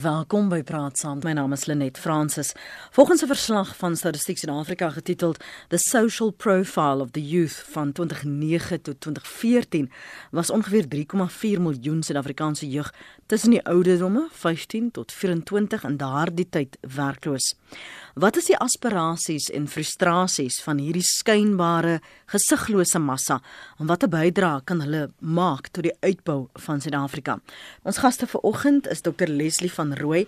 Welkom by Praat Saam. My naam is Lenet Fransis. Volgens 'n verslag van Statistiek Suid-Afrika getiteld The Social Profile of the Youth van 2009 tot 2014 was ongeveer 3,4 miljoen Suid-Afrikaanse jeug tussen die ouderdomme 15 tot 24 in daardie tyd werkloos. Wat is die aspirasies en frustrasies van hierdie skynbare gesiglose massa en watter bydrae kan hulle maak tot die uitbou van Suid-Afrika? Ons gaste vanoggend is Dr Leslie van Rooi,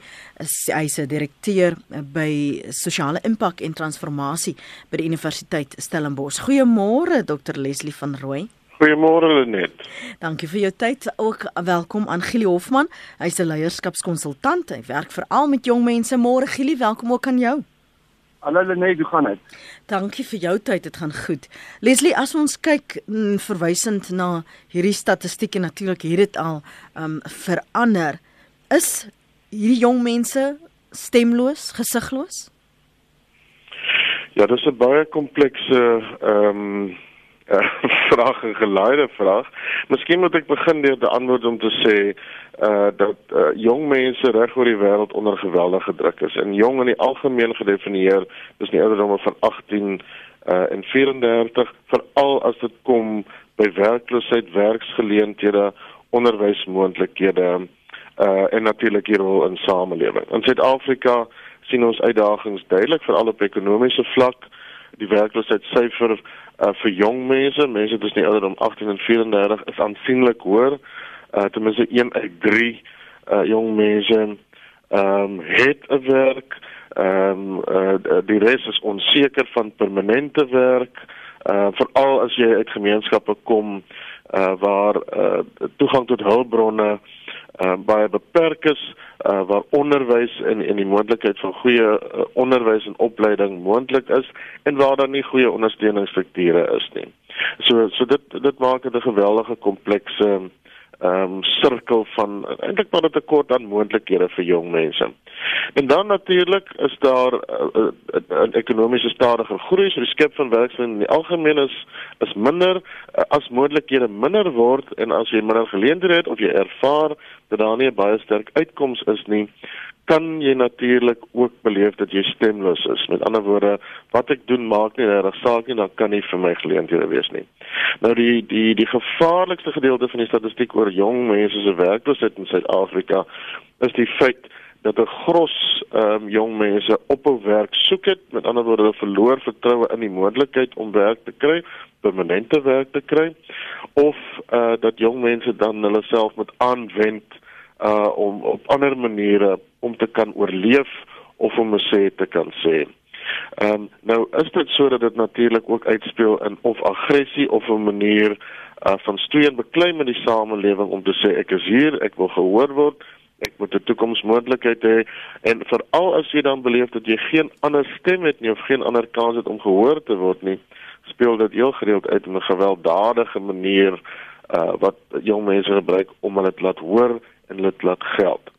hy's 'n direkteur by sosiale impak en transformasie by die Universiteit Stellenbosch. Goeiemôre Dr Leslie van Rooi. Goeiemôre Lenet. Dankie vir jou tyd. Ook welkom aan Gili Hofman. Hy's 'n leierskapskonsultant. Hy werk veral met jong mense. Môre Gili, welkom ook aan jou. Hallo Lenet, hoe gaan dit? Dankie vir jou tyd. Dit gaan goed. Leslie, as ons kyk mm, verwysend na hierdie statistieke natuurlik het dit al um verander. Is hierdie jong mense stemloos, gesigloos? Ja, dit is 'n baie komplekse ehm um vraag 'n geleide vraag. Miskien moet ek begin deur te antwoord om te sê uh dat uh, jong mense reg oor die wêreld onder geweldige druk is. En jong in die algemeen gedefinieer is nie ouderdomme van 18 uh en 34 veral as dit kom by werkloosheid, werksgeleenthede, onderwysmoontlikhede uh en natuurlik hier rol in samelewing. In Suid-Afrika sien ons uitdagings duidelik veral op ekonomiese vlak. Die werkloosheidssyfer uh, vir jong mense, mense tussen die ouderdom 18 en 34 is aansienlik hoër. Uh ten minste 1 uit 3 uh jong mense ehm um, het 'n werk. Ehm um, uh die res is onseker van permanente werk. Uh veral as jy uit gemeenskappe kom uh waar uh toegang tot hulpbronne uh baie beperk is uh waar onderwys en en die moontlikheid van goeie uh, onderwys en opleiding moontlik is en waar daar nie goeie ondersteuningsstrukture is nie. So so dit dit maak dit 'n geweldige komplekse ehm um, sirkel van eintlik maar 'n tekort aan moontlikhede vir jong mense. En dan natuurlik is daar 'n uh, uh, uh, ekonomiese stadiger groei, so die skep van werksgeleenthede in die algemeen is is minder uh, as moontlikhede minder word en as jy minder geleenthede het of jy ervaar dat daar nie 'n baie sterk uitkoms is nie, kan jy natuurlik ook beleef dat jy stemloos is. Met ander woorde, wat ek doen maak nie regtig saak nie, dan kan nie vir my geleenthede wees nie. Nou die die die gevaarlikste gedeelte van die statistiek oor jong mense se werkloosheid in Suid-Afrika is die feit dat 'n gros um, jong mense ophou werk soek het, met ander woorde hulle verloor vertroue in die moontlikheid om werk te kry, permanente werk te kry of uh, dat jong mense dan hulle self moet aanwend uh om op ander maniere om te kan oorleef of om 'n sê te kan sê. Ehm um, nou is dit sodat dit natuurlik ook uitspeel in of aggressie of 'n manier uh van steun beklei met die samelewing om te sê ek is hier, ek wil gehoor word, ek moet 'n toekomsmoontlikheid hê en veral as jy dan beleef dat jy geen ander stem het nie of geen ander kans het om gehoor te word nie, speel dit heel gereeld uit in 'n gewelddadige manier uh wat jong mense gebruik om hulle te laat hoor en dit laat geld.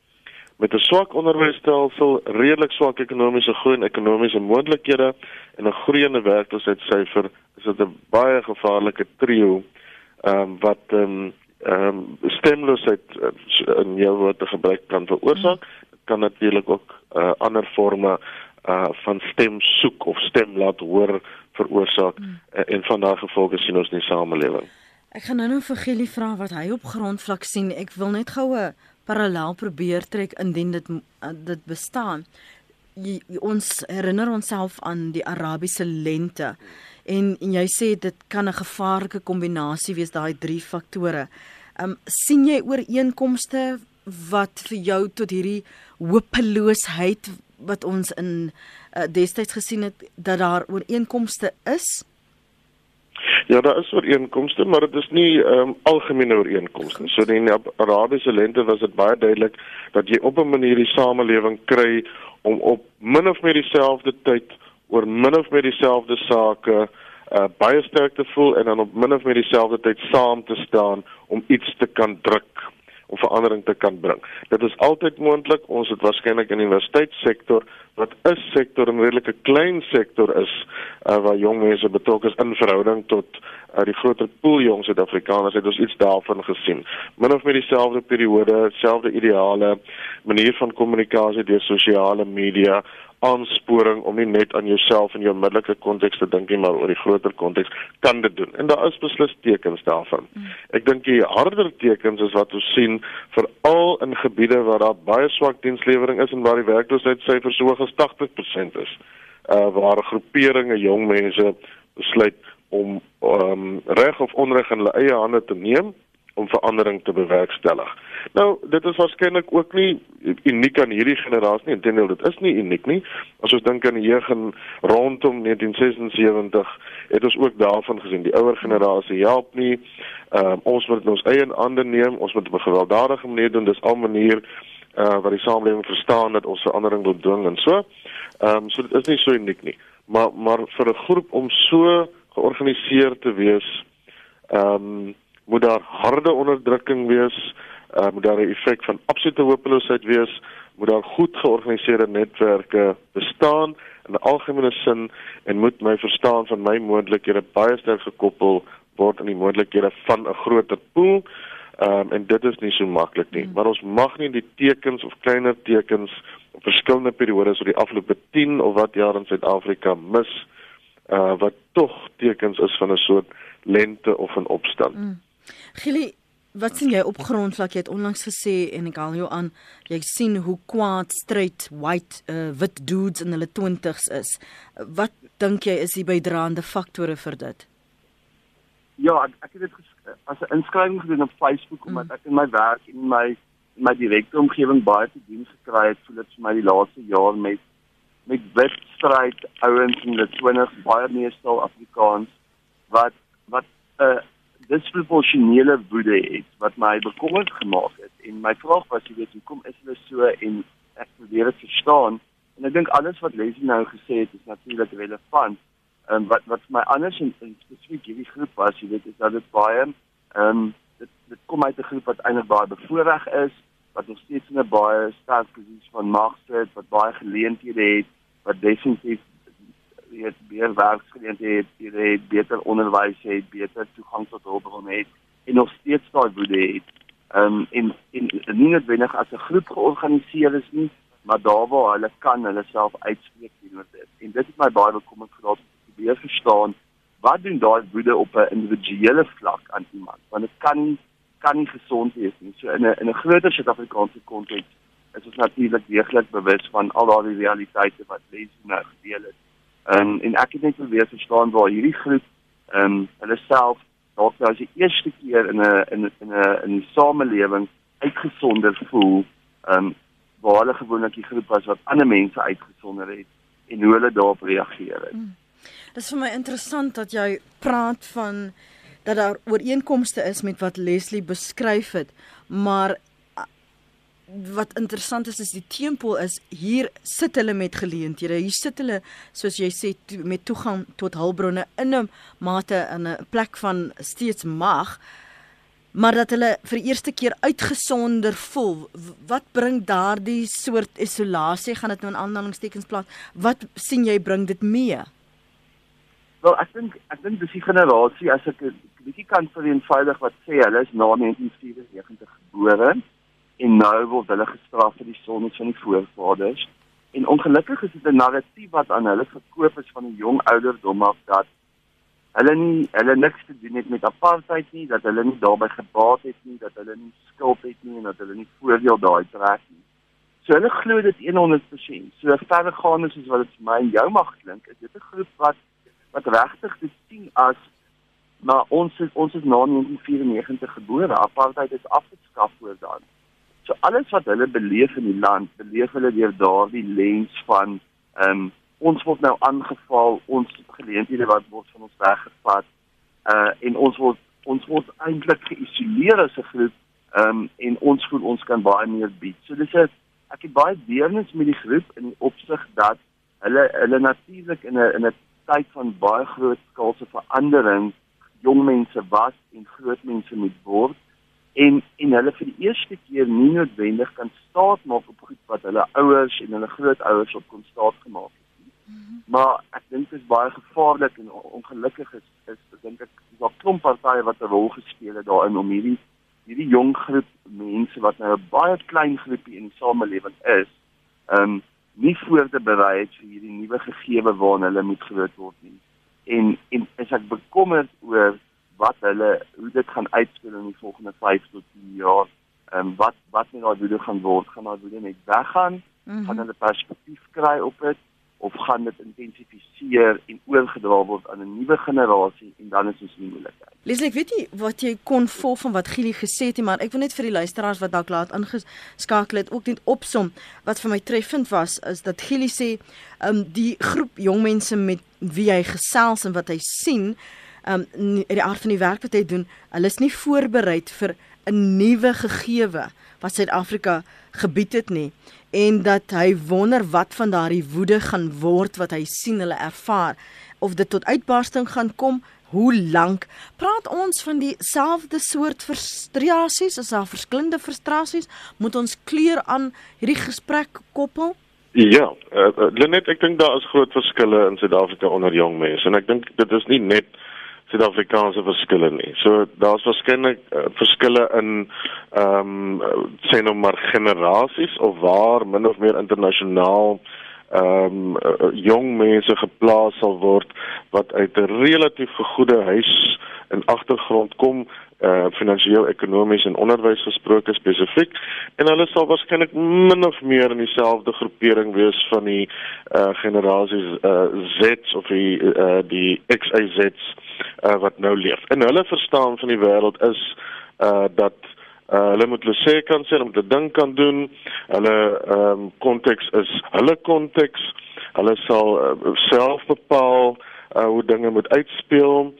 Met 'n swak onderwysstelsel, redelik swak ekonomiese groei en ekonomiese moontlikhede en 'n groeiende werkloosheidssyfer, is dit 'n baie gevaarlike trio ehm um, wat ehm um, ehm um, stemloosheid uh, in jou woorde gebruik kan veroorsaak. Dit kan natuurlik ook uh, ander forme uh van stem soek of stem laat hoor veroorsaak mm. uh, en van daardie gevolge sien ons in die samelewing. Ek gaan nou nou vir Gilly vra wat hy op grondvlak sien. Ek wil net goue parallel probeer trek indien dit dit bestaan. Jy, ons herinner onsself aan die Arabiese lente en, en jy sê dit kan 'n gevaarlike kombinasie wees daai drie faktore. Ehm um, sien jy ooreenkomste wat vir jou tot hierdie hopeloosheid wat ons in uh, destyds gesien het dat daar ooreenkomste is? Ja, daar is ooreenkomste, maar dit is nie ehm um, algemene ooreenkomste. So in die Arabiese lente was dit baie duidelik dat jy op 'n manier die samelewing kry om op min of meer dieselfde tyd oor min of meer dieselfde sake uh, baie sterk te voel en dan op min of meer dieselfde tyd saam te staan om iets te kan druk om verandering te kan bring. Dit is altyd moontlik. Ons het waarskynlik in die universiteitssektor wat 'n sektor 'n redelike klein sektor is uh, waar jong mense betrokke is in verhouding tot uh, die groter pool jong Suid-Afrikaners het ons iets daarvan gesien. Min of meer dieselfde periode, dieselfde ideale manier van kommunikasie deur sosiale media aansporing om nie net aan jouself en jou onmiddellike konteks te dink nie, maar oor die groter konteks kan dit doen. En daar is beslis tekens daarvan. Mm. Ek dink die harder tekens is wat ons sien veral in gebiede waar daar baie swak dienslewering is en waar die werkloosheidsyfers so hoog as 80% is. Uh waar groeperinge jong mense besluit om um, reg of onreg in hulle eie hande te neem om verandering te bewerkstellig. Nou, dit is waarskynlik ook nie uniek aan hierdie generasie nie. Inteendeel, dit is nie uniek nie. As ons dink aan die jeug rondom 1976, het ons ook daarvan gesien. Die ouer generasie help nie. Ehm uh, ons moet ons eie hande neem. Ons moet op 'n gewelddadige manier doen. Dis al manier uh wat die samelewing verstaan dat ons verandering wil dwing en so. Ehm um, so dit is nie so uniek nie. Maar maar vir 'n groep om so georganiseer te wees, ehm um, moet daar harde onderdrukking wees, uh, moet daar 'n effek van absolute hopeloosheid wees, moet daar goed georganiseerde netwerke bestaan in 'n algemene sin en moet my verstaan van my moontlikhede baie sterk gekoppel word aan die moontlikhede van 'n groter pool. Um, en dit is nie so maklik nie, hmm. maar ons mag nie die tekens of kleiner tekens op verskillende periodes oor die afgelope 10 of wat jaar in Suid-Afrika mis uh wat tog tekens is van 'n soort lente of 'n opstand. Hmm. Gili, wat sien jy op grondvlak? Jy het onlangs gesê en ek haal jou aan, jy sien hoe kwaad straight white uh, wit dudes in hulle 20's is. Wat dink jy is die bydraende faktore vir dit? Ja, ek, ek het dit as 'n inskrywing gedoen op Facebook omdat mm. ek in my werk en my in my direkte omgewing baie te doen gekry het, voel dit vir my die laaste jaar met met wit stryd ouens in die 20's baie meestal Afrikaans wat wat 'n uh, disproporsionele woede het wat my bekommerd gemaak het. En my vraag was jy weet hoekom is hulle so? En ek probeer dit verstaan. En ek dink alles wat Leslie nou gesê het is natuurlik relevant. En wat wat vir my anders in, in spesifiek hierdie groep was jy weet is dat dit baie ehm um, dit dit kom uit 'n groep wat eintlik baie bevoordeel is wat nog steeds in 'n baie sterk posisie van mag sit wat baie geleenthede het wat definitief het meer werksgeleenthede het, het beter onderwys het, beter toegang tot hulpbronne het en nog steeds daai woede het. Ehm um, en en nie noodwendig as 'n groep georganiseer is nie, maar daar waar hulle kan hulle self uitspreek teenoor dit. En dit het my baie bekommerd geraak om te probeer verstaan wat doen daai woede op 'n individuele vlak aan iemand? Want dit kan kan nie gesond wees nie. So in 'n in 'n groter Suid-Afrikaanse konteks is ons natuurlik deeglik bewus van al daardie realiteite wat Leslie nou gedeel het. En en ek het net probeer verstaan waar hierdie groep ehm um, hulle self dalk nou as die eerste keer in 'n in 'n in 'n in die samelewing uitgesonder voel, ehm um, waar hulle gewoonlik die groep was wat ander mense uitgesonder het en hoe hulle daarop reageer het. Hmm. Dit is vir my interessant dat jy praat van dat daar ooreenkomste is met wat Leslie beskryf het, maar wat interessant is is die tempel is hier sit hulle met geleenthede. Hier sit hulle soos jy sê to, met toegang tot hulpbronne in 'n mate in 'n plek van steeds mag. Maar dat hulle vir eerste keer uitgesonder voel. Wat bring daardie soort isolasie? Gaan dit nou in aanhalingstekens plaas? Wat sien jy bring dit mee? Wel, ek dink ek dink dis die generasie as ek 'n bietjie kan vereenvoudig wat sê hulle is na 1994 gebore en nou word hulle gestraf vir die sondes van die voorvaders. En ongelukkig is dit 'n narratief wat aan hulle verkoop is van 'n jong ouderdom af dat hulle nie hulle niks te doen het met apartheid nie, dat hulle nie daarbey gebaat het nie, dat hulle nie skuld het nie en dat hulle nie voordeel daai trek nie. So hulle glo dit 100%. So verder gaan is soos wat dit vir my en jou mag klink, is dit 'n groep wat wat regtig te sien as maar ons is, ons is na 1994 gebore. Apartheid is afgeskaf voor dan. So alles wat hulle beleef in die land, beleef hulle deur daardie lens van ehm um, ons word nou aangeval, ons geleenthede wat word van ons weggevat. Uh en ons word ons word eintlik geïsoleer as 'n groep ehm um, en ons voel ons kan baie meer bied. So dis 'n ek het baie deernis met die groep in die opsig dat hulle hulle natuurlik in 'n in 'n tyd van baie groot skaalse verandering jong mense was en groot mense moet word en en hulle vir die eerste keer nie noodwendig kan staat maak op goed wat hulle ouers en hulle grootouers op kon staat gemaak het nie. Mm -hmm. Maar ek dink dit is baie gevaarlik en ongelukkig is is dink ek daar klomp partye wat 'n rol gespeel het daarin om hierdie hierdie jong groep mense wat nou 'n baie klein groepie in die samelewing is, ehm um, nie voor te berei het vir hierdie nuwe gegewe waarna hulle moet groot word nie. En en is ek bekommerd oor wat hulle hoe dit gaan uitspeel in die volgende 5 tot 10 jaar. Ehm um, wat wat met daai video gaan word? Gaan daai video net weggaan? Mm -hmm. Gaan hulle perspektief kry op dit of gaan dit intensifiseer en oorgedra word aan 'n nuwe generasie en dan is ons nie moeilikheid. Leslie, ek weet nie wat jy kon vol van wat Gielie gesê het nie, maar ek wil net vir die luisteraars wat dalk laat ingeskakel het ook net opsom wat vir my treffend was is dat Gielie sê, ehm um, die groep jong mense met wie hy gesels en wat hy sien um die aard van die werk wat hy doen, hulle is nie voorberei vir 'n nuwe gegewe wat Suid-Afrika gebied het nie en dat hy wonder wat van daardie woede gaan word wat hy sien hulle ervaar. Of dit tot uitbarsting gaan kom hoe lank? Praat ons van dieselfde soort frustrasies is daar verskillende frustrasies? Moet ons kleur aan hierdie gesprek koppel? Ja, uh, Lenet, ek dink daar is groot verskille in Suid-Afrika onder jong mense en ek dink dit is nie net Suid-Afrikaanse verskille nie. So daar's waarskynlik uh, verskille in ehm um, sê nou maar generasies of waar min of meer internasionaal ehm um, uh, jong mense geplaas sal word wat uit 'n relatief goeie huis en agtergrond kom uh finansiëel ekonomies en onderwys gesproke spesifiek en hulle sal waarskynlik min of meer in dieselfde groepering wees van die uh generasies uh Z of die uh die XYZ's uh wat nou leef. En hulle verstaan van die wêreld is uh dat uh hulle moet hulle sê kan sê om te dink kan doen. Hulle ehm um, konteks is hulle konteks. Hulle sal uh, self bepaal uh hoe dinge moet uitspeel.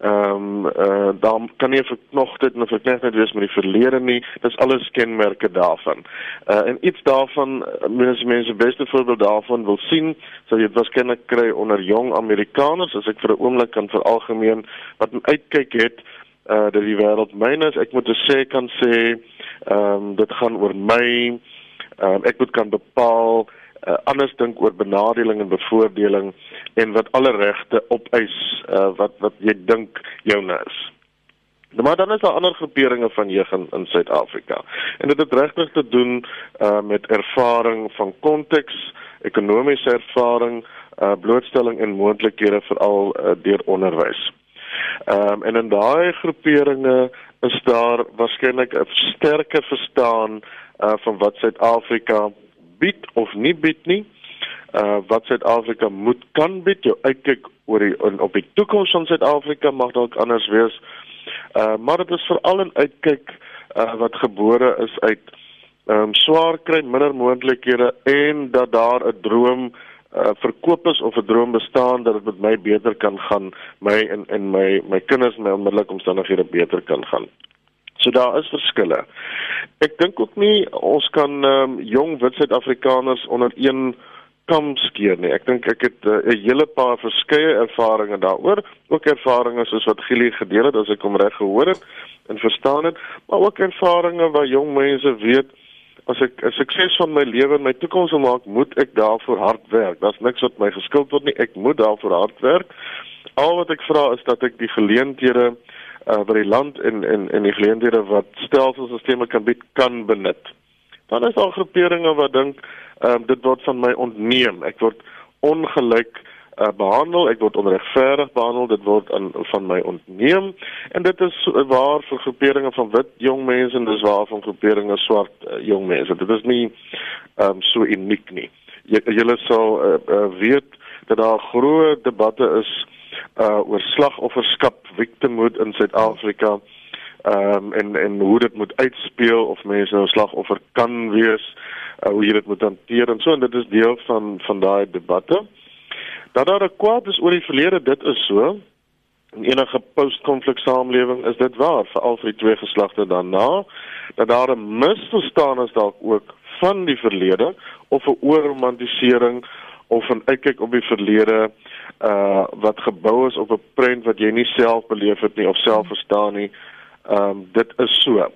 Ehm um, uh, dan kan nie nog dit nog verkneg net wees met die verlede nie. Dis alles kenmerke daarvan. Uh en iets daarvan mense mense beste voorbeeld daarvan wil sien, sou jy waarskynlik kry onder jong Amerikaners as ek vir 'n oomblik kan veralgemeen wat uitkyk het uh dat die wêreld myne is. Ek moet sê kan sê ehm um, dit gaan oor my. Ehm um, ek moet kan bepaal uh, anders dink oor benadeling en bevoordeling en wat alle regte opeis uh, wat wat jy dink joune is. Nou maar dan is daar ander groeperinge van jeug in, in Suid-Afrika. En dit het regtig te doen uh, met ervaring van konteks, ekonomiese ervaring, uh, blootstelling en moontlikhede veral uh, deur onderwys. Ehm um, en in daai groeperinge is daar waarskynlik 'n sterker verstaan uh, van wat Suid-Afrika bied of nie bied nie. Uh wat Suid-Afrika moet kan bied, jou uitkyk oor die in, op die toekoms van Suid-Afrika mag dalk anders wees. Uh maar dit is veral 'n uitkyk uh wat gebore is uit ehm um, swaar kry, minder moontlikhede en dat daar 'n droom uh verkoop is of 'n droom bestaan dat dit met my beter kan gaan, my en en my my kinders my onmiddellike omstandighede beter kan gaan. So daar is verskille. Ek dink ook nie ons kan um, jong wit Suid-Afrikaners onder een kam skeer nie. Ek dink ek het eh, 'n uh, hele paar verskeie ervarings daaroor, ook ervarings soos wat Gili gedeel het as ek hom reg gehoor het en verstaan het, maar ook ervarings waar jong mense weet as ek 'n sukses van my lewe en my toekoms wil maak, moet ek daarvoor hard werk. Daar's niks wat my geskuld word nie. Ek moet daarvoor hard werk. Al wat ek vra is dat ek die geleenthede uh by die land en en en die geleenthede wat stelselsisteme kan bied kan benut. Dan is daar groeperinge wat dink ehm um, dit word van my ontneem. Ek word ongelyk uh behandel, ek word onregverdig behandel, dit word aan van my ontneem en dit is waar vir groeperinge van wit jong mense en dis waar van groeperinge swart uh, jong mense. Dit is nie ehm um, so uniek nie. Julle sal uh, uh, weet dat daar groot debatte is uh oor slagofferskap victimhood in Suid-Afrika. Ehm um, en en hoe dit moet uitspeel of mense nou slagoffer kan wees, uh, hoe jy dit moet hanteer en so en dit is deel van van daai debatte. Dat daar 'n kwaad is oor die verlede, dit is so. In enige post-konflik samelewing is dit waar vir al die twee geslagte daarna dat daar 'n misverstaan is dalk ook van die verlede of 'n oorromantisering of 'n uitkyk op die verlede uh wat gebou is op 'n prent wat jy nie self beleef het nie of self verstaan nie Ehm um, dit is so.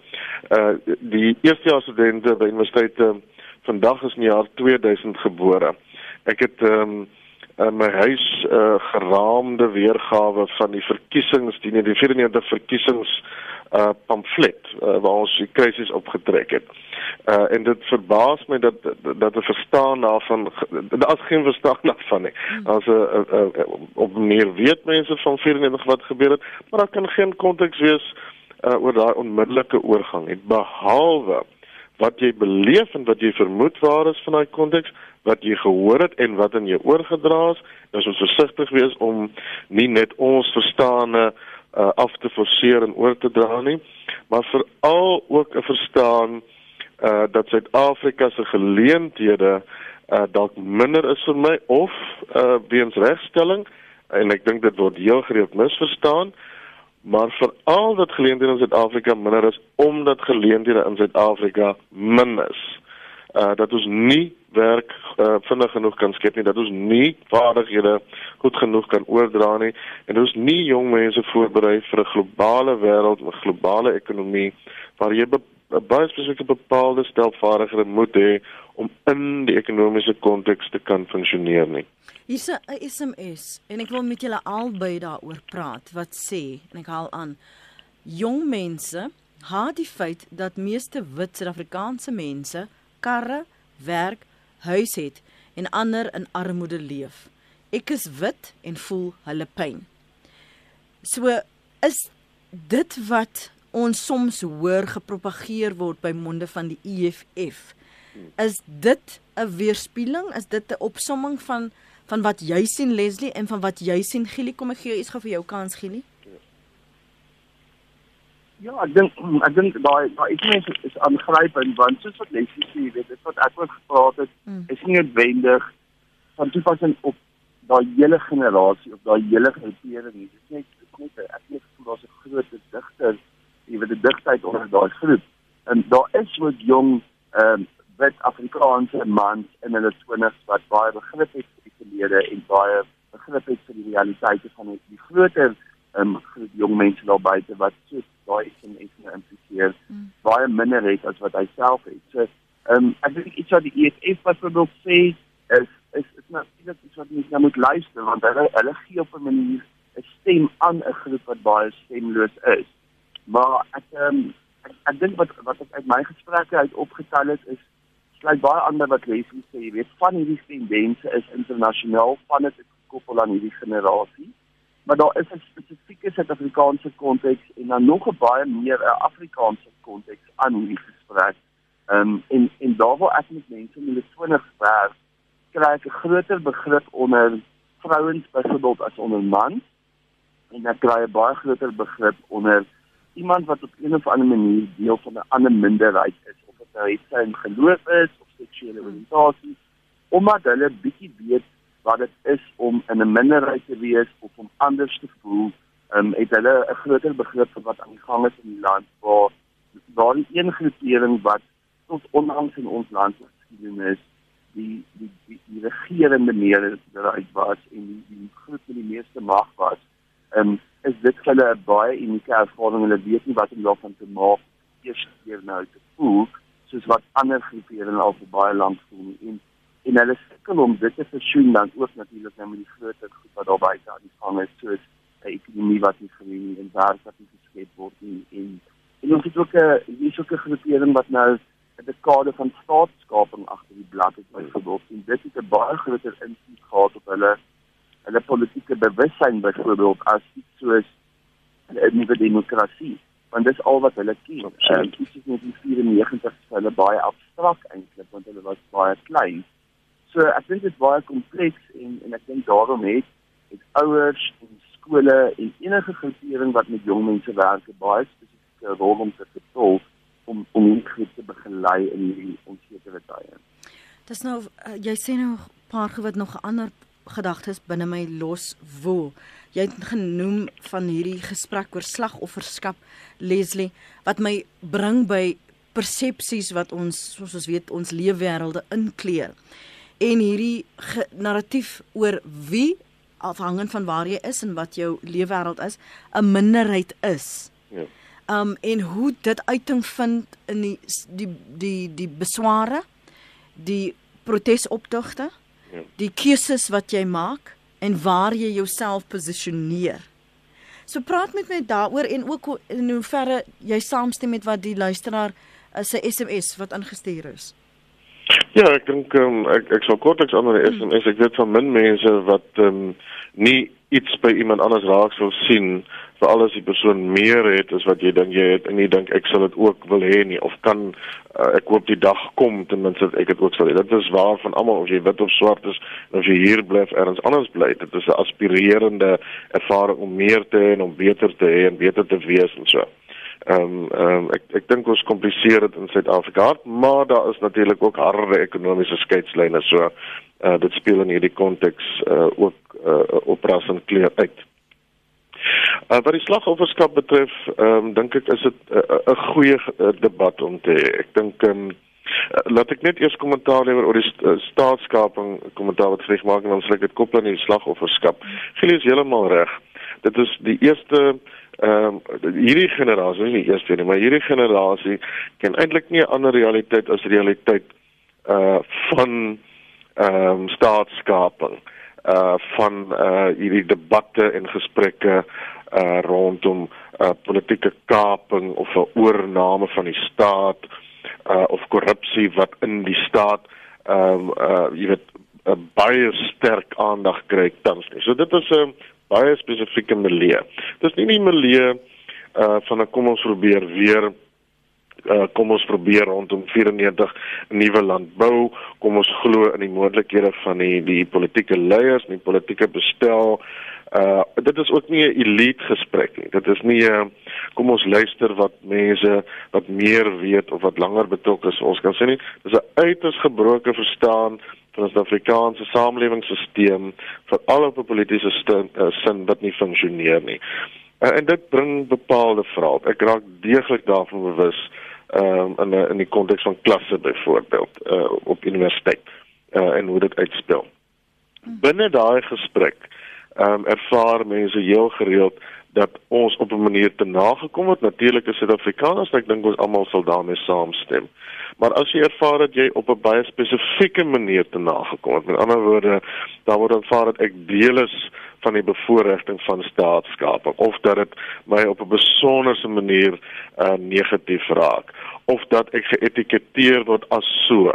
Uh die eerstejaars studente by universiteite vandag is in die jaar 2000 gebore. Ek het ehm um, in my huis 'n uh, geraamde weergawe van die verkiesings, die 94 verkiesings uh pamflet uh, waar ons die krisis opgetrek het. Uh en dit verbaas my dat dat 'n verstaan daarvan daar's geen verstaan daarvan nie. As 'n op meer weet mense van 94 wat gebeur het, maar daar kan geen konteks wees uh oor daai onmiddellike oorgang nie behalwe wat jy beleef en wat jy vermoed waar is van daai konteks wat jy gehoor het en wat in jou oorgedra is, is ons versigtig wees om nie net ons verstane uh, af te forceer en oor te dra nie, maar veral ook 'n verstaan uh dat Suid-Afrika se geleenthede uh dalk minder is vir my of uh weens regstelling en ek dink dit word heel gereeld misverstaan maar veral dat geleenthede in Suid-Afrika minder is omdat geleenthede in Suid-Afrika min is. Uh dat ons nie werk uh, vinnig genoeg kan skep nie dat ons nie vaardighede goed genoeg kan oordra nie en ons nie jong mense voorberei vir 'n globale wêreld met globale ekonomie waar jy 'n baie spesifieke bepaalde stel vaardighede moet hê om in die ekonomiese konteks te kan funksioneer nie. Hier's 'n SMS en ek wil met julle albei daaroor praat wat sê en ek haal aan jong mense haat die feit dat meeste wit Suid-Afrikaanse mense karre, werk, huis het en ander in armoede leef. Ek is wit en voel hulle pyn. So is dit wat ons soms hoor gepropageer word by monde van die EFF. Is dit 'n weerspieëling? Is dit 'n opsomming van van wat jy sien Leslie en van wat jy sien Gili? Kom ek gee jou iets gou vir jou kans Gili. Ja, ek dink ek dink daai daai iets mense is aangrypend want soos wat Leslie sê, weet dit wat ek ook gepraat het, mm. is nie noodwendig van toepassing op daai hele generasie of daai hele groepering nie. Dit is net net ek net voel daar's 'n groot digter, jy weet die digtheid onder daai groep. En daar is wat jong ehm um, wit Afrikaanse mans in hulle 20's wat baie begrip het vir die verlede en baie begrip het vir die realiteite van die groter um, jong mense daar buite wat so daai SMS geïmpliseer mm. baie minder het as wat hy self het. So ehm um, ek dink iets wat die EFF byvoorbeeld sê is is is natuurlik iets wat mense nou moet luister want hulle hulle gee op 'n manier 'n stem aan 'n groep wat baie stemloos is. Maar ek ehm um, ek, ek dink wat wat ek uit my gesprekke uit opgetel het is sluit baie ander wat Leslie sê, jy weet van hierdie tendense is internasionaal van dit gekoppel aan hierdie generasie maar daar is 'n spesifieke Suid-Afrikaanse konteks en dan nog 'n baie meer 'n Afrikaanse konteks aan hierdie gesprek. Ehm um, en en daar waar ek met mense in hulle 20's werk, kry ek 'n groter begrip onder vrouens byvoorbeeld as onder mans. En ek kry 'n baie groter begrip onder iemand wat op 'n of ander manier deel van 'n ander minderheid is. Of dit nou iets in geloof is of seksuele oriëntasie. Omdat hulle bietjie weet wat dit is om in 'n minderheid te wees of om anders te voel, um, het hulle 'n groter begrip van wat aan die gang is in die land waar daar die een groepering wat tot onlangs in ons land geskiedenis die die die, die regerende meerderheid was en die die groep met die meeste mag was. Ehm um, is dit hulle 'n baie unieke ervaring hulle weet nie wat om daarvan te maak eers keer nou te voel soos wat ander groeperinge al vir baie lank voel en en hulle sukkel om dit te versoen dan ook natuurlik nou met die groter goed wat daar buite aan die gang is soos 'n ekonomie wat nie gewen en werk wat nie geskep word nie en en ons het ook 'n hier so 'n groepering wat nou 'n dekade van staatskaping agter die blad het byvoorbeeld en dit het 'n baie groter invloed gehad op hulle hulle politieke bewussyn byvoorbeeld as iets soos 'n nuwe demokrasie want dis al wat hulle ken. Ehm iets is net in 94 vir hulle baie abstrakt eintlik want hulle was baie klein. So ek dink dit is baie kompleks en en ek dink daarom het het ouers en skole en enige groepering wat met jong mense werk 'n baie spesifieke rol om te vervul om om hierdie groep te begelei in hierdie onsekere tye. Dis nou uh, jy sê nou 'n paar gewit nog 'n ander gedagtes binne my los woel. Jy het genoem van hierdie gesprek oor slagofferskap Leslie wat my bring by persepsies wat ons soos ons weet ons leefwêrelde inkleer en hierdie narratief oor wie afhangend van waar jy is en wat jou leefwêreld is, 'n minderheid is. Ja. Um en hoe dit uiting vind in die die die die besware, die protesoptogte, ja. die keuses wat jy maak en waar jy jouself posisioneer. So praat met my daaroor en ook in hoeverre jy saamstem met wat die luisteraar uh, se SMS wat ingestuur is. Ja, ek dink um, ek ek sal kortliks aan die SMS ek weet van min mense wat ehm um, nie iets by iemand anders raak sou sien vir alles die persoon meer het as wat jy dink jy het en jy dink ek sal dit ook wil hê nie of kan uh, ek hoop die dag kom ten minste ek dit ook sal hê. Dit is waar van almal of jy wit of swart is of jy hier bly of ergens anders bly. Dit is 'n aspirerende ervaring om meer te hê en om beter te hê en beter te wees en so. Ehm um, ehm um, ek ek dink ons kompliseer dit in Suid-Afrika, maar daar is natuurlik ook harde ekonomiese skeidslyne so uh, dit speel in hierdie konteks uh, ook uh, op ras en kleur uit. Uh, wat die slagofferskap betref, ehm um, dink ek is dit 'n uh, uh, goeie uh, debat om te hê. Ek dink ehm um, laat ek net eers kommentaar lewer oor die st staatskaping kommentaar wat vreg maak en dan sal ek dit koppel aan die slagofferskap. Gelies heeltemal reg. Dit is die eerste ehm um, hierdie generasie, nie die eerste nie, maar hierdie generasie ken eintlik nie 'n ander realiteit as realiteit uh van ehm um, staatskaping uh van uh hierdie debatte en gesprekke uh rondom uh politieke kaping of 'n oorneem van die staat uh of korrupsie wat in die staat ehm um, uh jy weet baie sterk aandag kry tans nie. So dit is 'n baie spesifieke milieu. Dis nie die milieu uh van 'n kom ons probeer weer uh, kom ons probeer rondom 94 'n nuwe land bou. Kom ons glo in die moontlikhede van die die politieke leiers, die politieke bestel. Uh dit is ook nie 'n elite gesprek nie. Dit is nie 'n uh, kom ons luister wat mense wat meer weet of wat langer betrokke is. Ons kan sê nie dis 'n uiters gebroke verstaan van die Afrikaanse samelewingsstelsel vir al op 'n politieke uh, sin wat nie funksioneer nie. Uh, en dit bring bepaalde vrae. Ek raak deeglik daarvan bewus ehm um, in in die konteks van klasse byvoorbeeld uh, op universiteit uh, en hoe dit uitspel. Binne daai gesprek ehm um, ervaar mense heel gereeld dat ons op 'n manier te nagekom het. Natuurlik is Suid-Afrikaners, ek dink ons almal sal daarmee saamstem. Maar as jy ervaar dat jy op 'n baie spesifieke manier te nagekom het, met ander woorde, dan word aanvaar dat ek deel is van die bevoordiging van staatskaping of dat dit my op 'n besonderse manier uh, negatief raak of dat ek geetiketeer word as so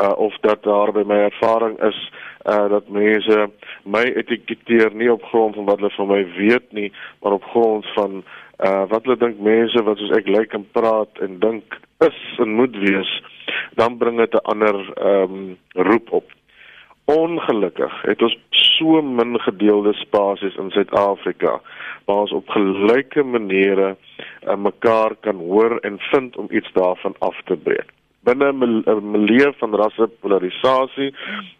uh, of dat daar by my ervaring is uh, dat mense my etiketeer nie op grond van wat hulle van my weet nie maar op grond van uh, wat hulle dink mense wat soos ek lyk en praat en dink is en moet wees dan bring dit 'n ander um, roep op Ongelukkig het ons so min gedeelde spasies in Suid-Afrika waar ons op gelyke maniere uh, mekaar kan hoor en vind om iets daarvan af te breek. Binne 'n milieu van rassepolarisasie,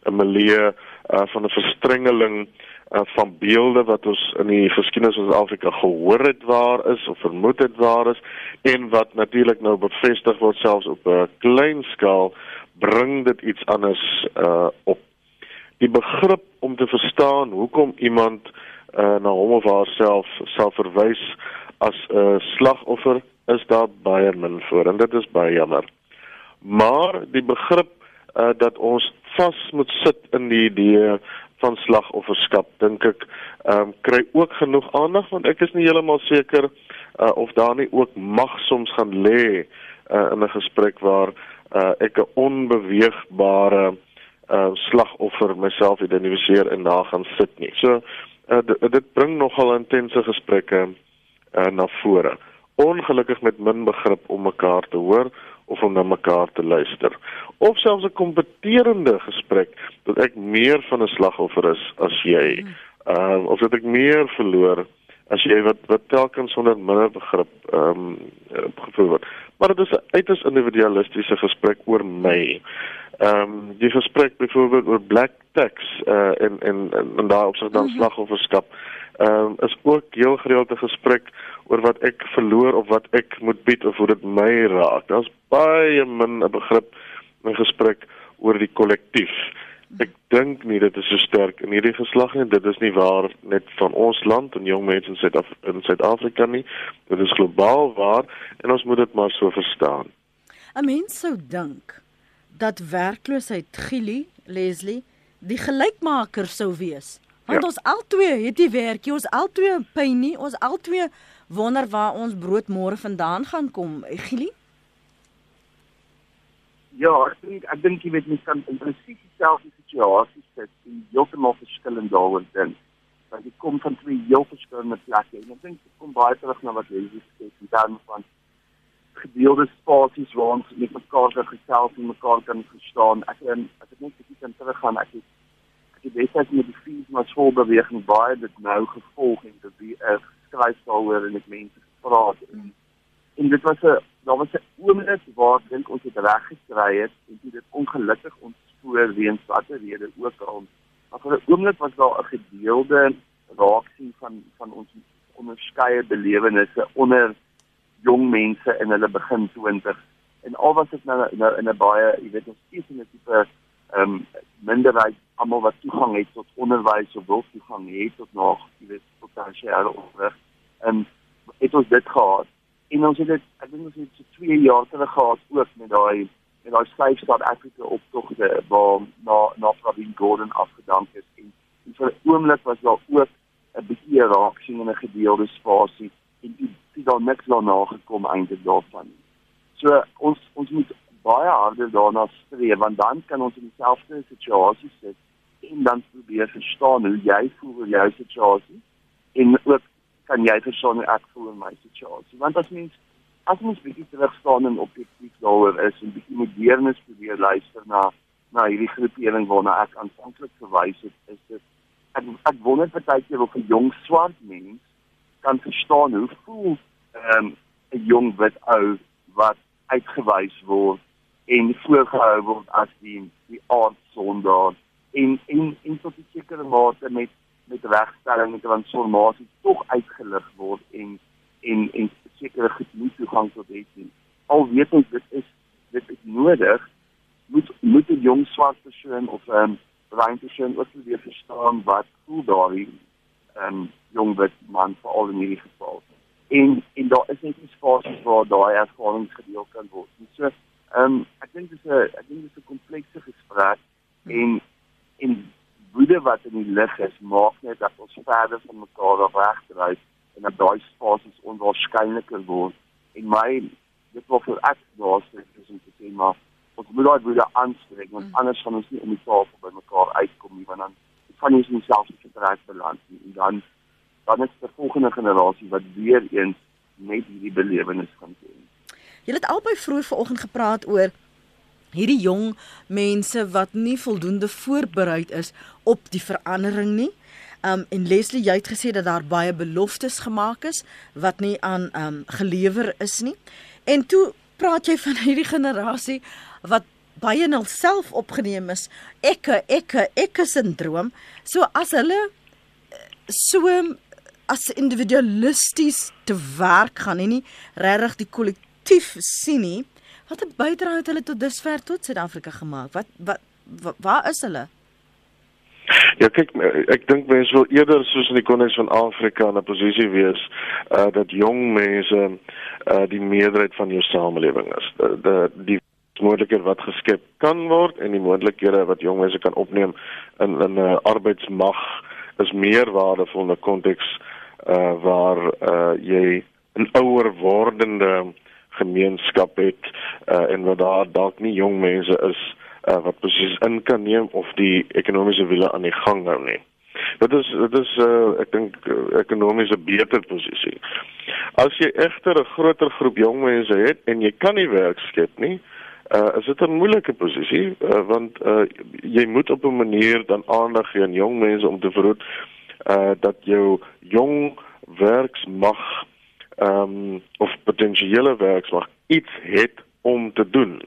'n milieu uh, van 'n verstrengeling uh, van beelde wat ons in die geskiedenis van Suid-Afrika gehoor het waar is of vermoed het waar is en wat natuurlik nou bevestig word selfs op 'n klein skaal bring dit iets anders uh, op die begrip om te verstaan hoekom iemand uh, na hom of haarself sal verwys as 'n uh, slagoffer is daar baie min voor en dit is baie jammer. Maar die begrip uh, dat ons vas moet sit in die idee van slagofferskap dink ek um, kry ook genoeg aandag want ek is nie heeltemal seker uh, of daar nie ook mag soms gaan lê uh, in 'n gesprek waar uh, ek 'n onbeweegbare uh slagoffer myself identifiseer en daar gaan sit nie. So uh, dit bring nogal intense gesprekke uh na vore. Ongelukkig met min begrip om mekaar te hoor of om na mekaar te luister. Of selfs 'n kompeterende gesprek dat ek meer van 'n slagoffer is as jy. Uh of dat ek meer verloor as jy wat wat telkens sonder minder begrip ehm um, gevoel word. Maar dit is 'n uiters individualistiese gesprek oor my ehm um, die gesprek byvoorbeeld oor black tax uh en en en daar op sig dan mhm. slagofferskap ehm um, is ook heel gereelde gesprek oor wat ek verloor of wat ek moet bied of hoe dit my raak. Daar's baie min 'n begrip in gesprek oor die kollektief Ek dink nie dit is so sterk in hierdie geslag nie. Dit is nie waar net van ons land en jong mense in Suid-Afrika in Suid-Afrika nie. Dit is globaal waar en ons moet dit maar so verstaan. 'n Mens sou dink dat werkloosheid Gili, Leslie, die gelykmaker sou wees. Want ja. ons albei het die werkie, ons albei pyn nie, ons albei wonder waar ons brood môre vandaan gaan kom, Gili. Ja, ek dink ek dink jy weet mens kan in presies dieselfde situasie sit en heeltemal verskillend daaroor dink. Want dit kom van twee heel verskillende plekke en ek dink dit kom baie terug na wat jy gesê het in terme van gedeelde spasies waar ons met mekaar kan gesels en mekaar kan verstaan. Ek en as ek net bietjie kan teruggaan, ek het het baie met die fees maar vol beweging baie dit nou gevolg en dit wie ek skryf daaroor en met mense gepraat en en dit was 'n daar was 'n oomblik waar dink ons het reg gekry het en dit ongelukkig ons spoor weens watter rede ook al. Maar vir 'n oomblik was daar 'n gedeelde reaksie van van ons onderskeie belewennisse onder jong mense in hulle begin 20 en al was dit nou nou in 'n baie jy weet ons is in 'n tipe ehm um, minderheid almal wat toegang het tot onderwys of wil toegang hê tot weet potensiële onderrig en het ons dit gehad. En ons het dit ek dink ons het so 2 jaar terug gehad ook met daai met daai Safe South Africa optogte waar na na Pravin Gordhan afgedank is. En, en vir 'n oomblik was daar ook 'n bietjie reaksie in 'n gedeelde spasie en dit het dan niks daarna gekom eintlik daarvan. So ons ons moet baie harder daarna streef want dan kan ons in dieselfde situasie sit en dan probeer verstaan hoe jy voel oor jou situasie en ook kan jy verstaan hoe ek voel in my situasie. Want as mens as mens bietjie terug staan en objektief daaroor is en bietjie met deernis probeer luister na na hierdie groepering waarna ek aanvanklik verwys het is dit ek ek wonder partykeer of 'n jong swart mens kan verstaan hoe voel ehm, 'n um, jong wit ou wat uitgewys word en voorgehou word as die die aardsondaar en en en tot 'n sekere mate met met regstelling met transformasie tog uitgelig word en en en sekere genoeg toegang tot nie. Al weet ons dit is dit is nodig moet moet 'n jong swart persoon of 'n um, bruin persoon ook weer verstaan wat hoe daardie ehm um, jong wit man veral in hierdie geval. En en daar is net nie spasie waar daai ervarings gedeel kan word. En so ehm um, ek dink dis 'n ek dink dis 'n komplekse gesprek en wat in die lig is, maak net dat ons verder van mekaar wegdryf en dat daai spasies onwaarskynliker word. En my dit wil vir ek daarstel is om te sê maar ons moet daai woede aanspreek want mm. anders gaan ons nie om die tafel by mekaar uitkom nie want dan van ons self se vertrek beland en dan dan is die volgende generasie wat weer eens net hierdie belewenis gaan hê. Jy het albei vroeër vanoggend gepraat oor hierdie jong mense wat nie voldoende voorberei is op die verandering nie. Um en Leslie, jy het gesê dat daar baie beloftes gemaak is wat nie aan um gelewer is nie. En toe praat jy van hierdie generasie wat baie in hulself opgeneem is. Ekke, ekke, ekke sindroom. So as hulle eh, so as individualisties te werk gaan en nie regtig die kollektief sien nie, Wat 'n bydrae het hulle tot dusver tot Suid-Afrika gemaak? Wat wat wa, waar is hulle? Ja kyk ek dink mense wil eerder soos in die konings van Afrika in 'n posisie wees uh dat jong mense uh die meerderheid van jou samelewing is. Die die, die moontlikhede wat geskep kan word en die moontlikhede wat jong mense kan opneem in in 'n uh, arbeidsmag is meer waardevol in 'n konteks uh waar uh jy 'n ouer wordende uh gemeenskap het uh, en wat daar dalk nie jong mense is uh, wat presies in kan neem of die ekonomiese wiele aan die gang hou nie. Dit is dit is uh, ek dink uh, ekonomies 'n beter posisie. As jy egter 'n groter groep jong mense het en jy kan nie werk skep nie, uh, is dit 'n moeilike posisie uh, want uh, jy moet op 'n manier dan aandag gee aan jong mense om te verhoed uh, dat jou jong werksmag ehm um, of potensiële werksmag iets het om te doen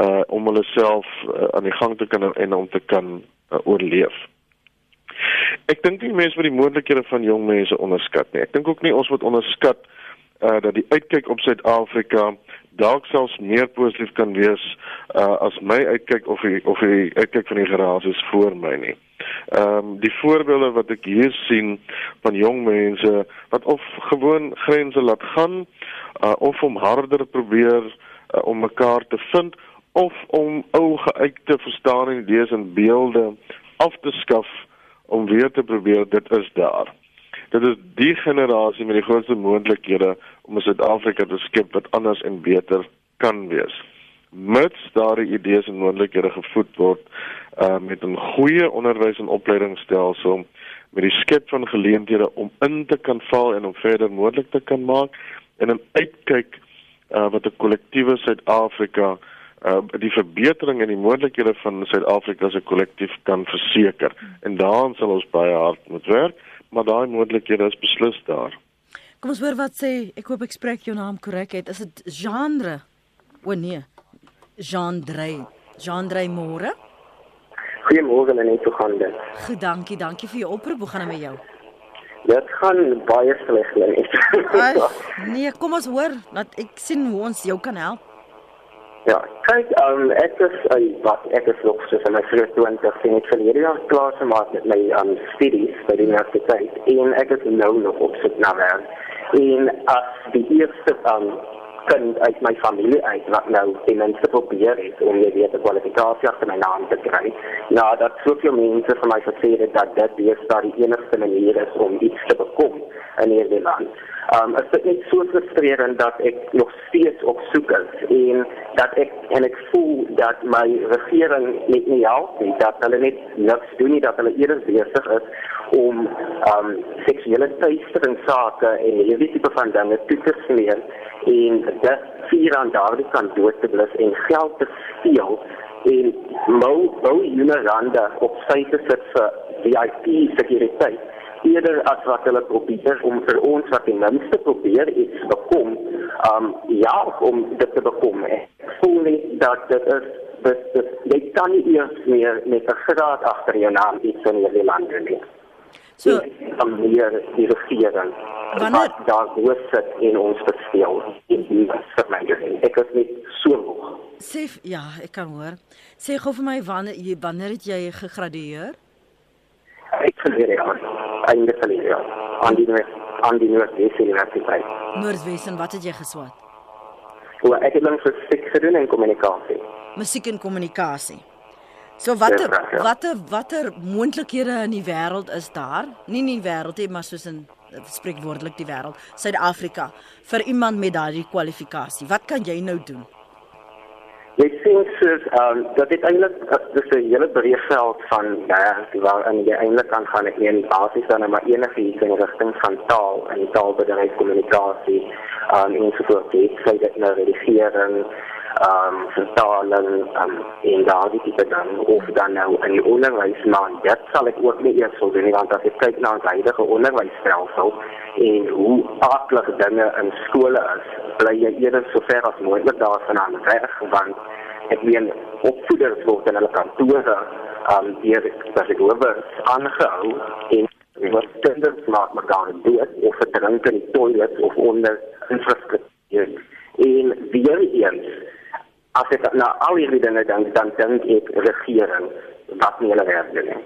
uh om hulle self uh, aan die gang te kan en om te kan uh, oorleef. Ek dink nie mense met die moontlikhede van jong mense onderskat nie. Ek dink ook nie ons moet onderskat uh dat die uitkyk op Suid-Afrika dalk selfs meer positief kan wees uh, as my uitkyk of die of die uitkyk van die is voor my nie. Ehm um, die voorbeelde wat ek hier sien van jong mense wat of gewoon grense laat gaan uh, of om harder probeer uh, om mekaar te vind of om ou geuite verstaan en idees en beelde af te skaf om weer te probeer dit is daar. Dit is die generasie met die grootste moontlikhede om Suid-Afrika te skep wat anders en beter kan wees. Mits daardie idees en moontlikhede gevoed word uh met 'n goeie onderwys en opleidingsstelsel met die skep van geleenthede om in te kan val en om verder moontlik te kan maak en 'n uitkyk uh wat 'n kollektiewe Suid-Afrika uh die verbetering en die moontlikhede van Suid-Afrika as 'n kollektief kan verseker. En daaraan sal ons baie hard moet werk, maar daai moontlikhede is beslis daar. Kom ons hoor wat sê, ek hoop ek spreek jou naam korrek uit. Is dit genre? O nee. Jean-Drey. Jean-Drey Moore. Goeiemôre en net so gaan dit. Goed, dankie, dankie vir jou oproep. Hoe gaan dit met jou? Dit gaan baie sleg net. nee, kom ons hoor dat ek sien hoe ons jou kan help. Ja, kyk, um, ek is uh, wat ek is nog so van my 23 sien ek verlede jaar klaar gemaak met my um, studies by die universiteit en ek is nou nog op soek na werk. En as die eerste um, kind uit my familie uit wat nou ten minste probeer het om jy weet 'n kwalifikasie agter my naam te kry. Nou dat soveel mense vir my gesê het dat dit die die enigste manier is om iets te bekom in hierdie land. Um is dit net so frustrerend dat ek nog steeds op soek is en dat ek en ek voel dat my regering net nie help nie, dat hulle net niks doen nie, dat hulle eerder besig is om um seksuele teistering sake en hierdie tipe van dinge toe te smeer en dit vier aan daardie kant dood te blus en geld te steel en mou mou Uniranda op sy te sit vir VIP sekuriteit eerder as wat hulle probeer om vir ons wat die minste probeer iets bekom um ja om dit te bekom. Ek voel nie dat dit is dit jy kan nie eers meer met 'n graad agter jou naam iets in hierdie land doen nie so om hier die regering wanneer daar hoor sit en ons verspeel. In die vermenging ek is net so hoog sê ja ek kan hoor. Sê gou vir my wanneer jy wanneer het jy gegradueer? Ek verleer ja einde verleer ja aan die aan die universiteit. Noordwes en wat het jy geswat? Well, ek het dan vir musiek gedoen en kommunikasie. Musiek en kommunikasie. So watter ja. watter watter moontlikhede in die wêreld is daar? Nie in die wêreld nie, maar soos in spreekwoordelik die wêreld, Suid-Afrika vir iemand met daardie kwalifikasie. Wat kan jy nou doen? Jy sien soos ehm um, dat dit eintlik dis 'n hele breë veld van ja, waar in jy eintlik kan gaan ek nie basies dan maar enige iets in rigting van taal en taalbedryf kommunikasie ehm um, en so voort. Dit sê dit nou redigering um vertaling um en daardie tipe dan of dan nou in die onderwys maar dit sal ek ook nie eers wil doen want as ek kyk na ons huidige onderwysstelsel en hoe aklig dinge in skole is bly jy eerder so ver as moontlik daarvan aan weg want ek meen opvoeders word in hulle kantore um hier as ek hoor aangehou en wat kinders maak maar daar dood of verdrink in die toilet of onder infrastruktuur. En weer eens as ek na al hierdie dinge dink, dan dink ek regering wat nie hulle werk doen nie.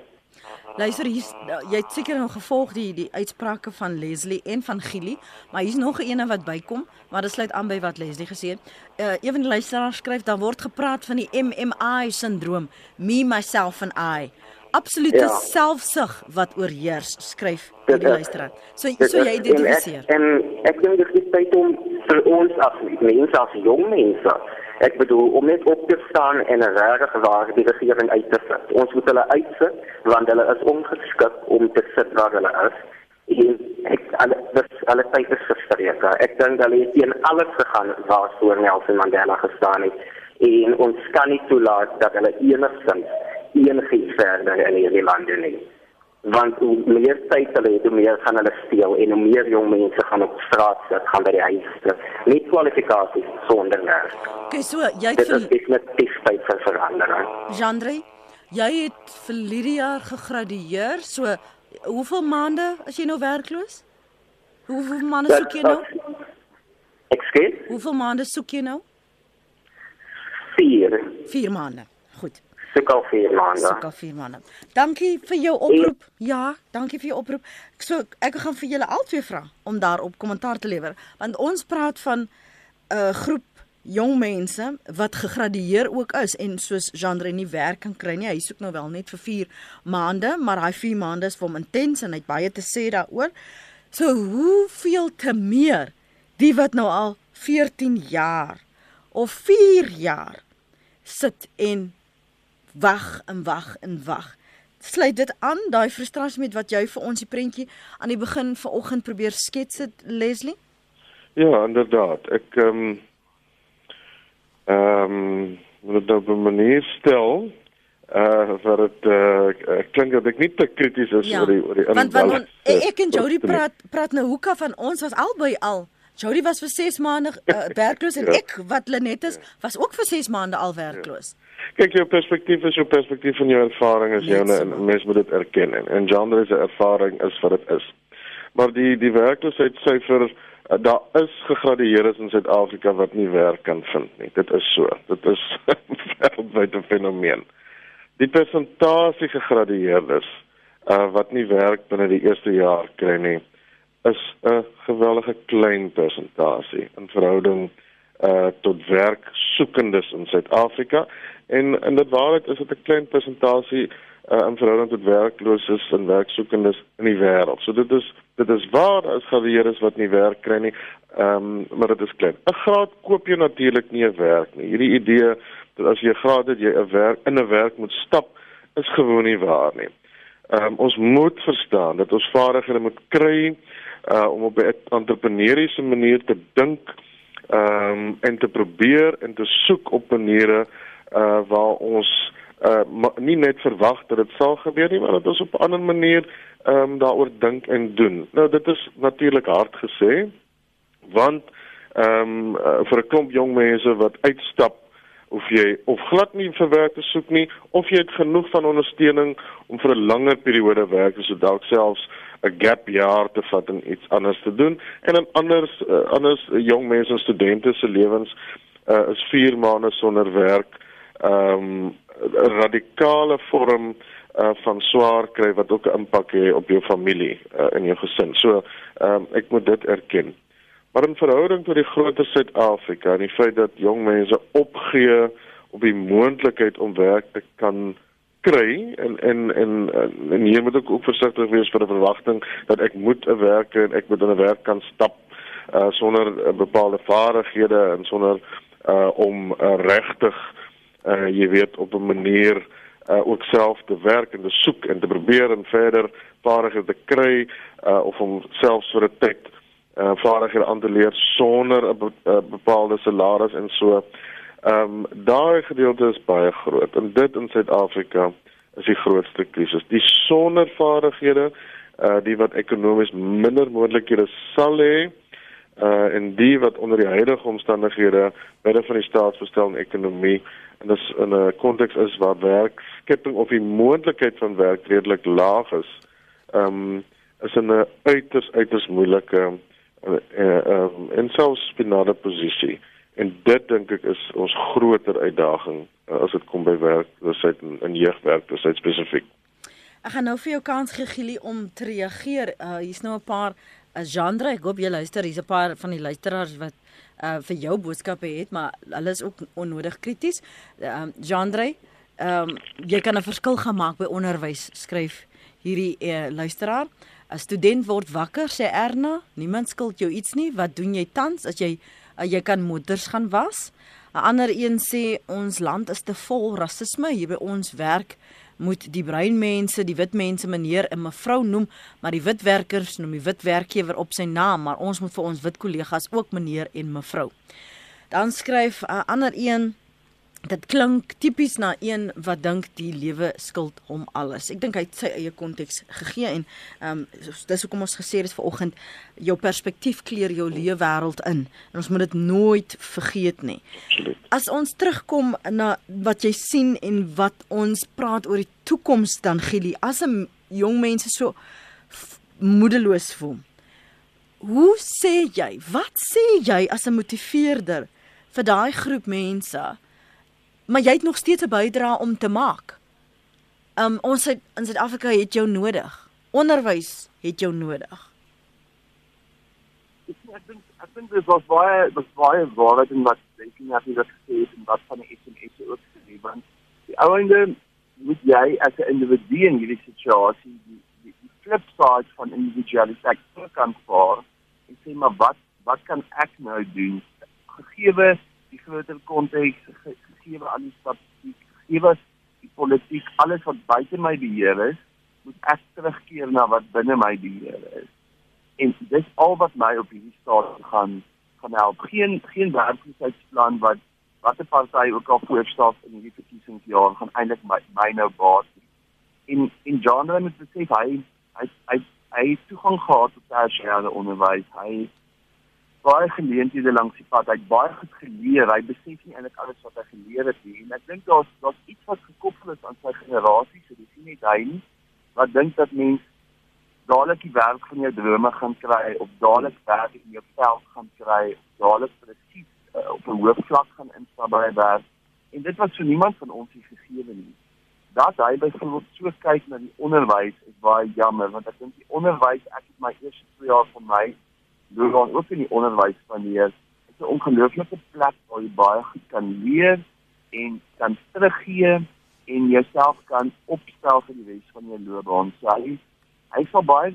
Luister hier, jy het seker nog gevolg die die uitsprake van Leslie en van Gili, maar hier's nog 'n ene wat bykom, maar dit sluit aan by wat Leslie gesê het. Uh een van die luisteraars skryf daar word gepraat van die MMI sindroom, me myself and I. Absolute ja. selfsug wat oorheers, skryf die luisteraar. So so jy identifiseer. En ek, ek dink dit is tyd om vir ons as mense as jong mense Ek bedoel om net op te staan en 'n regtig waar die regering uit te sit. Ons moet hulle uitsit want hulle is ongeskik om te sit waar hulle is. En ek alle dis alle tyd is verstreek. Ek dink hulle het teen alles gegaan waar voor Nelson Mandela gestaan het en ons kan nie toelaat dat hulle enigstens enigiets verder in hierdie land doen nie want hoe meer tyd hulle het, hoe meer gaan hulle steel en hoe meer jong mense gaan op straat sit, gaan by die huis sit. Nie kwalifikasies sonder werk. Okay, so jy het vir dit net tyd vir verandering. Jandre, jy het vir Lydia gegradueer. So hoeveel maande as jy nou werkloos? Hoeveel maande soek jy nou? Ekskuus? Hoeveel maande soek jy nou? 4. 4 maande. Goed. Suk al 4 maande. Suk al 4 maande. Dankie vir jou oproep. Ja, dankie vir jou oproep. So ek gaan vir julle albei vra om daarop kommentaar te lewer want ons praat van 'n uh, groep jong mense wat gegradueer ook is en soos genre nie werk kan kry nie. Hy soek nou wel net vir 4 maande, maar daai 4 maande is vir hom intens en hy het baie te sê daaroor. So hoeveel te meer die wat nou al 14 jaar of 4 jaar sit en wag en wag en wag. Sluit dit aan daai frustrasie met wat jy vir ons die prentjie aan die begin vanoggend probeer skets het Leslie? Ja, inderdaad. Ek ehm um, ehm um, moet dit op 'n manier stel uh vir dit uh klink dat ek nie te krities is Ja, oor die oor die Want want on, inbel- ek en Jody praat praat nou hoeka van ons was albei al. Jody was vir 6 maande uh, werkloos en Ja. ek wat Lenet is was ook vir 6 maande al werkloos. Kyk jou perspektief is jou perspektief en jou ervaring is joune so. en mens moet dit erken en, en genre se ervaring is wat dit is. Maar die die werkloosheidsyfer uh, daar is gegradueerdes in Suid-Afrika wat nie werk kan vind nie. Dit is so. Dit is 'n wêreldwyse fenomeen. Die persentasie gegradueerdes uh, wat nie werk binne die eerste jaar kry nie is 'n geweldige klein persentasie in verhouding uh tot werksoekendes in Suid-Afrika en in dit waarheid is dit 'n klein persentasie uh in verhouding tot werklooses en werksoekendes in die wêreld. So dit is dit is waar as geweerdes wat nie werk kry nie. Ehm um, maar dit is klein. 'n Graad koop jy natuurlik nie 'n werk nie. Hierdie idee dat as jy 'n graad het jy 'n werk in 'n werk moet stap is gewoon nie waar nie. Ehm um, ons moet verstaan dat ons vaardighede moet kry uh om op 'n entrepreneuriese manier te dink ehm um, en te probeer en te soek op maniere uh waar ons uh nie net verwag dat dit sal gebeur nie, maar dat ons op 'n ander manier ehm um, daaroor dink en doen. Nou dit is natuurlik hard gesê want ehm um, uh, vir 'n klomp jong mense wat uitstap of jy of glad nie vir werk te soek nie of jy het genoeg van ondersteuning om vir 'n langer periode werk te so dalk selfs 'n gap jaar te vat en iets anders te doen en dan anders uh, anders uh, jong mense en studente se lewens uh, is 4 maande sonder werk ehm um, radikale vorm uh, van swaar kry wat ook 'n impak het op jou familie uh, en jou gesin. So ehm um, ek moet dit erken. Maar in verhouding tot die groter Suid-Afrika en die feit dat jong mense opgee op die moontlikheid om werk te kan kry en en en en hier moet ek ook versigtig wees vir 'n verwagting dat ek moet 'n werk en ek moet in 'n werk kan stap uh, sonder uh, bepaalde vaardighede en sonder uh, om uh, regtig uh, jy weet op 'n manier uh, ook self te werk en te soek en te probeer en verder vaardighede te kry uh, of om selfs vir 'n tyd uh, vaardighede aan te leer sonder 'n be uh, bepaalde salaris en so. Ehm um, daai gedeelte is baie groot en dit in Suid-Afrika is die grootste krisis. Die sonder vaardighede, uh die wat ekonomies minder moontlikhede sal hê, uh en die wat onder die huidige omstandighede binne van die staatsbestelling ekonomie en dis in 'n konteks is waar werkskepping of die moontlikheid van werk redelik laag is. Ehm um, is 'n uiters uiters moeilike uh, uh, um, en selfs spinale posisie. En dit dink ek is ons groter uitdaging uh, as dit kom by werkloosheid en, en jeugwerkloosheid spesifiek. Ek gaan nou vir jou kans gee Gielie om te reageer. Uh hier's nou 'n paar 'n genre. Ek hoop jy luister. Hier's 'n paar van die luisteraars wat uh vir jou boodskappe het, maar hulle is ook onnodig krities. Ehm um, genre, ehm um, jy kan 'n verskil gaan maak by onderwys, skryf hierdie uh, luisteraar. 'n Student word wakker, sê Erna. Niemand skuld jou iets nie. Wat doen jy tans as jy uh, jy kan motors gaan was? 'n Ander een sê ons land is te vol rasisme hier by ons werk moet die bruin mense, die wit mense meneer en mevrou noem, maar die wit werkers noem die wit werkgewer op sy naam, maar ons moet vir ons wit kollegas ook meneer en mevrou. Dan skryf 'n uh, ander een Dit klink tipies na een wat dink die lewe skuld hom alles. Ek dink hy het sy eie konteks gegee en ehm um, dis hoekom ons gesê het vanoggend jou perspektief kleur jou lewe wêreld in en ons moet dit nooit vergeet nie. As ons terugkom na wat jy sien en wat ons praat oor die toekoms dan Gili, as 'n jong mense so moedeloos voel. Hoe sê jy? Wat sê jy as 'n motiveerder vir daai groep mense maar jy het nog steeds 'n bydrae om te maak. Um ons het, in Suid-Afrika het jou nodig. Onderwys het jou nodig. Ek dink ek dink dit was baie was baie waarheid in wat dink jy het gesê en wat van die SMS ook gesê want die ouende moet jy as 'n individu in hierdie situasie die die, die flip side van individualiteit kan vaar en sê maar wat wat kan ek nou doen gegee die groter konteks gegee al die statistiek. Gegee die politiek alles wat buite my beheer is moet ek terugkeer na wat binne my beheer is. En dis al wat my op hierdie stadium gaan gaan help. Geen geen werkloosheidsplan wat watter party ook al voorstel in hierdie verkiesingsjaar gaan eintlik my, my nou baat en en John het besef hy hy hy hy toegang gehad tot tersiêre onderwys. Hy baie geleenthede langs die pad. Hy het baie goed geleer. Hy besef nie eintlik alles wat hy geleer het nie. En ek dink daar's daar's iets wat gekoppel is aan sy generasie, so dis nie net hy nie wat dink dat mens dadelik die werk van jou drome gaan kry of dadelik werk in jou veld gaan kry, dadelik presies uh, op 'n hoë vlak gaan instap by werk. En dit was vir niemand van ons gegee nie. Dat hy byvoorbeeld so kyk na die onderwys is baie jammer want ek dink die onderwys ek het my eerste 2 jaar van my doen dan ook in die onderwys van. Dit is 'n ongelooflike plek waar jy baie goed kan leer en kan teruggee en jouself kan opstel vir die res van jou loopbaan. So hy hy sal baie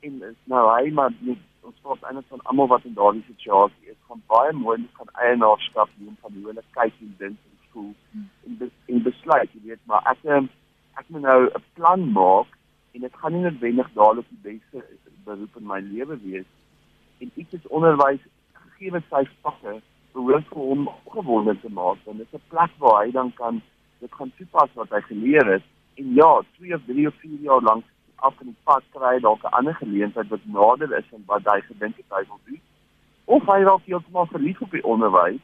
en is nou hy maar nie, ons voel eintlik van almal wat in daardie situasie is, gaan baie met van eienaarskap neem van hoe hulle kyk en dink en voel en bes, en besluit, jy weet, maar ek ehm, ek moet nou 'n plan maak en dit gaan nie noodwendig dadelik die beste beroep in my lewe wees en iets is onderwys gegee sy vakke behoort vir hom gewonde te maak en dit is 'n plek waar hy dan kan dit gaan toepas wat hy geleer het. En ja 2 of 3 of 4 jaar lank af in die pad kry dalk 'n ander geleentheid wat nader is en wat hy gedink het hy wil doen. Of hy raak heeltemal verlief op die onderwys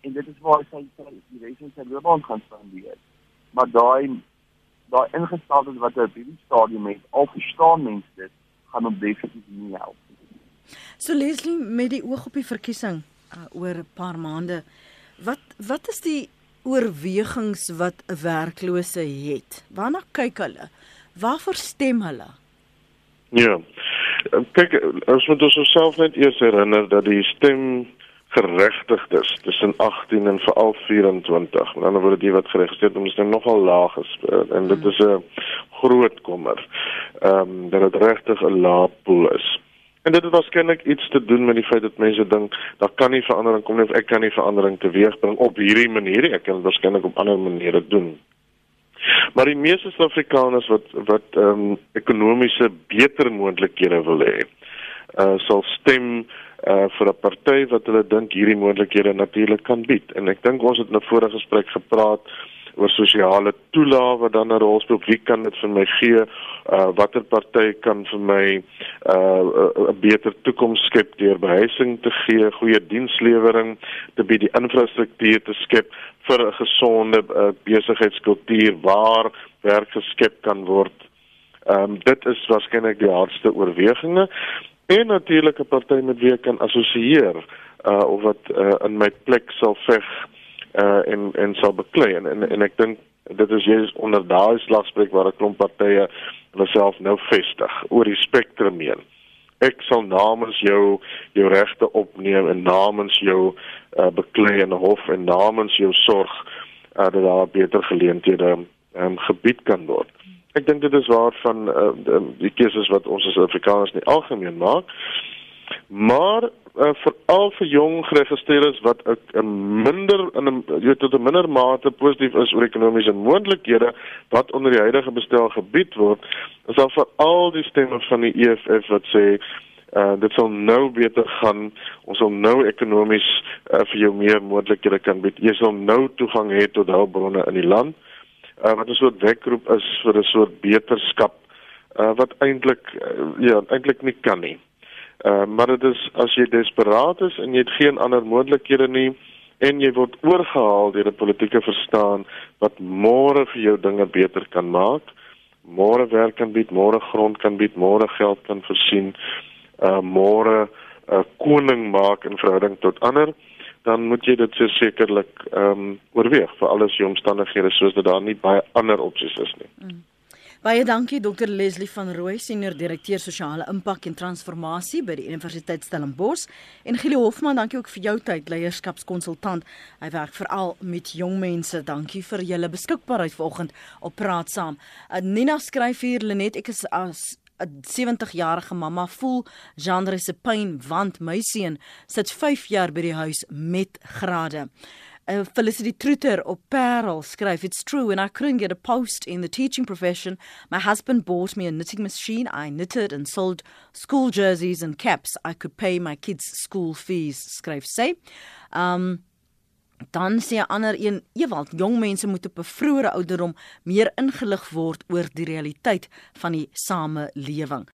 en dit is waar hy sy die res van sy loopbaan gaan spandeer. Maar daai daai ingesteldheid wat hy op hierdie stadium het al verstaan mense dit gaan hom definitief nie help So Leslie met die oog op die verkiesing uh, oor 'n paar maande. Wat wat is die oorwegings wat 'n werklose het? Waarna kyk hulle? Waarvoor stem hulle? Ja. Kyk, ons moet ons self net eers herinner dat die stem geregtigd is tussen 18 en veral 24. Aan die ander word die wat geregistreer het, is nogal laag gespreek en dit is 'n groot kommer. Ehm um, dat dit regtig 'n lae pool is. En dit het waarskynlik iets te doen met die feit dat mense dink daar kan nie verandering kom nie of ek kan nie verandering teweegbring op hierdie manier nie. Ek kan dit waarskynlik op ander maniere doen. Maar die meeste Suid-Afrikaners wat wat ehm um, ekonomiese beter moontlikhede wil hê, uh sal stem uh vir 'n party wat hulle dink hierdie moontlikhede natuurlik kan bied. En ek dink ons het in 'n vorige gesprek gepraat oor sosiale toelaag wat dan 'n rol speel. Wie kan dit vir my gee? Uh watter party kan vir my uh 'n beter toekoms skep deur behuising te gee, goeie dienslewering te bied, die infrastruktuur te skep vir 'n gesonde uh, besigheidskultuur waar werk geskep kan word. Ehm um, dit is waarskynlik die hardste oorwegings en natuurlik 'n party met wie ek kan assosieer uh of wat uh, in my plek sal veg uh en en sal beklei en en, en ek dink dit is jy onder daai slagspreuk waar 'n klomp partye hulle self nou vestig oor die spektrum heen. Ek sal namens jou jou regte opneem en namens jou uh beklei in 'n hof en namens jou sorg uh, dat daar beter geleenthede um, gebied kan word. Ek dink dit is waar van uh, die keuses wat ons as Afrikaners nie algemeen maak. Maar uh, veral vir jong geregistreerdes wat 'n minder in 'n jy weet tot 'n minder mate positief is oor ekonomiese moontlikhede wat onder die huidige bestel gebied word, is daar veral die stemme van die EFF wat sê uh dit sal nou beter gaan. Ons sal nou ekonomies uh, vir jou meer moontlikhede kan bied. Jy sal nou toegang hê tot hulpbronne in die land. Uh wat 'n soort wekroep is vir 'n soort beterskap uh wat eintlik uh, ja, eintlik nie kan nie. Uh, maar dit is as jy desperaat is en jy het geen ander moontlikhede nie en jy word oorgehaal deur 'n politieke verstaan wat môre vir jou dinge beter kan maak, môre werk kan bied, môre grond kan bied, môre geld kan voorsien, uh môre 'n uh, koning maak in verhouding tot ander, dan moet jy dit sekerlik ehm um, oorweeg vir alles die omstandighede soos dat daar nie baie ander opsies is nie. Mm. Baie dankie Dr Leslie van Rooi, senior direkteur sosiale impak en transformasie by die Universiteit Stellenbosch en Gili Hofman, dankie ook vir jou tyd, leierskapskonsultant. Hy werk veral met jong mense. Dankie vir julle beskikbaarheid vanoggend op Praat Saam. Uh, Nina skryf hier Lenet, ek is as 'n 70-jarige mamma voel genre se pyn want my seun sit 5 jaar by die huis met grade. Uh, Felicity Truter op Parel skryf it's true when I couldn't get a post in the teaching profession my husband bought me a knitting machine. I knitted and sold school jerseys and caps. I could pay my kids school fees skryf sy. Um dan sê 'n ander een ewald jong mense moet op 'n vroeë ouderdom meer ingelig word oor die realiteit van die samelewing